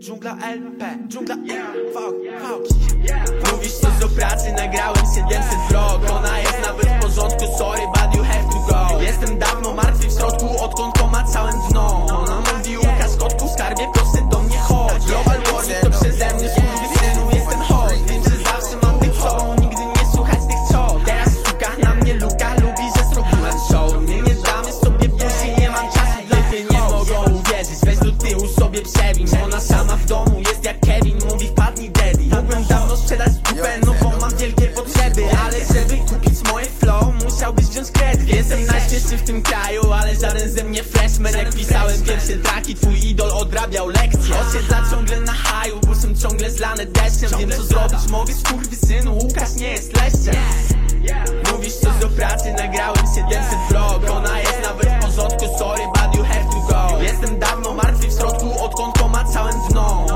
Dżungla LP, dżungla fuck, fuck Mówisz coś do pracy, nagrałem 700 vlog W tym kraju Ale żaden ze mnie freshman. Jak pisałem pierwsze traki Twój idol odrabiał lekcje. Osiedla ciągle na haju Busem ciągle zlane deszczem Wiem co zrobić mogę synu Łukasz nie jest leszczem. Mówisz coś do pracy, nagrałem 700 vlog. Ona jest nawet w porządku, sorry but you have to go. Jestem dawno martwy w środku, odkąd pomacałem dno Ona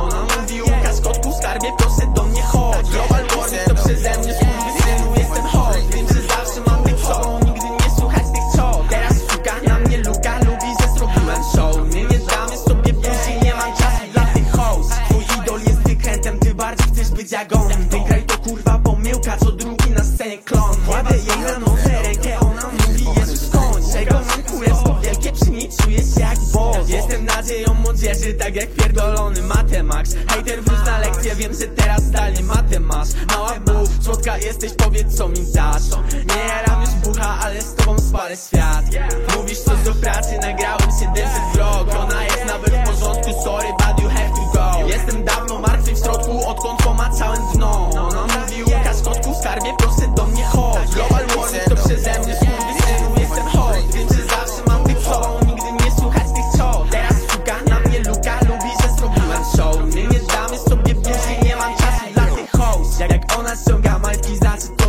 scenie klon. Kładę jej na nogę rękę, ona mówi Jezus koń Czego mam królestwo wielkie, przy czuję się jak boss Jestem nadzieją młodzieży, tak jak pierdolony matemax Hater wróć na lekcję, wiem, że teraz zdalnie matę Mała bu, słodka jesteś, powiedz co mi dasz. Nie jaram już bucha, ale z tobą spalę świat. Mówisz coś do pracy, nagrałem 700 vlog. Ona jest nawet w porządku, sorry but you have to go. Jestem dawno martwy w środku, odkąd pomacałem dno. Ona mówi Łukasz kotku, skarbie proszę do that's so got my keys, that's a